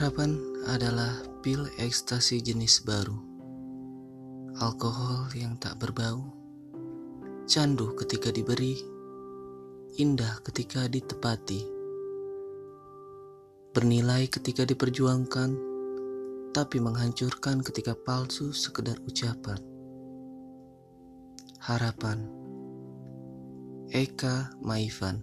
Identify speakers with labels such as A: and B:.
A: Harapan adalah pil ekstasi jenis baru. Alkohol yang tak berbau. Candu ketika diberi, indah ketika ditepati. Bernilai ketika diperjuangkan, tapi menghancurkan ketika palsu sekedar ucapan. Harapan Eka Maifan